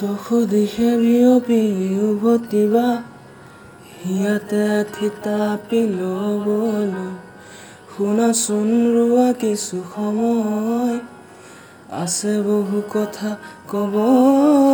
দশ দিশে বিয়পি উভতিবা। ইয়াতে থিতাপি ল'বলৈ শুনাচোন ৰোৱা কিছু সময়। আছে বহু কথা ক'বলৈ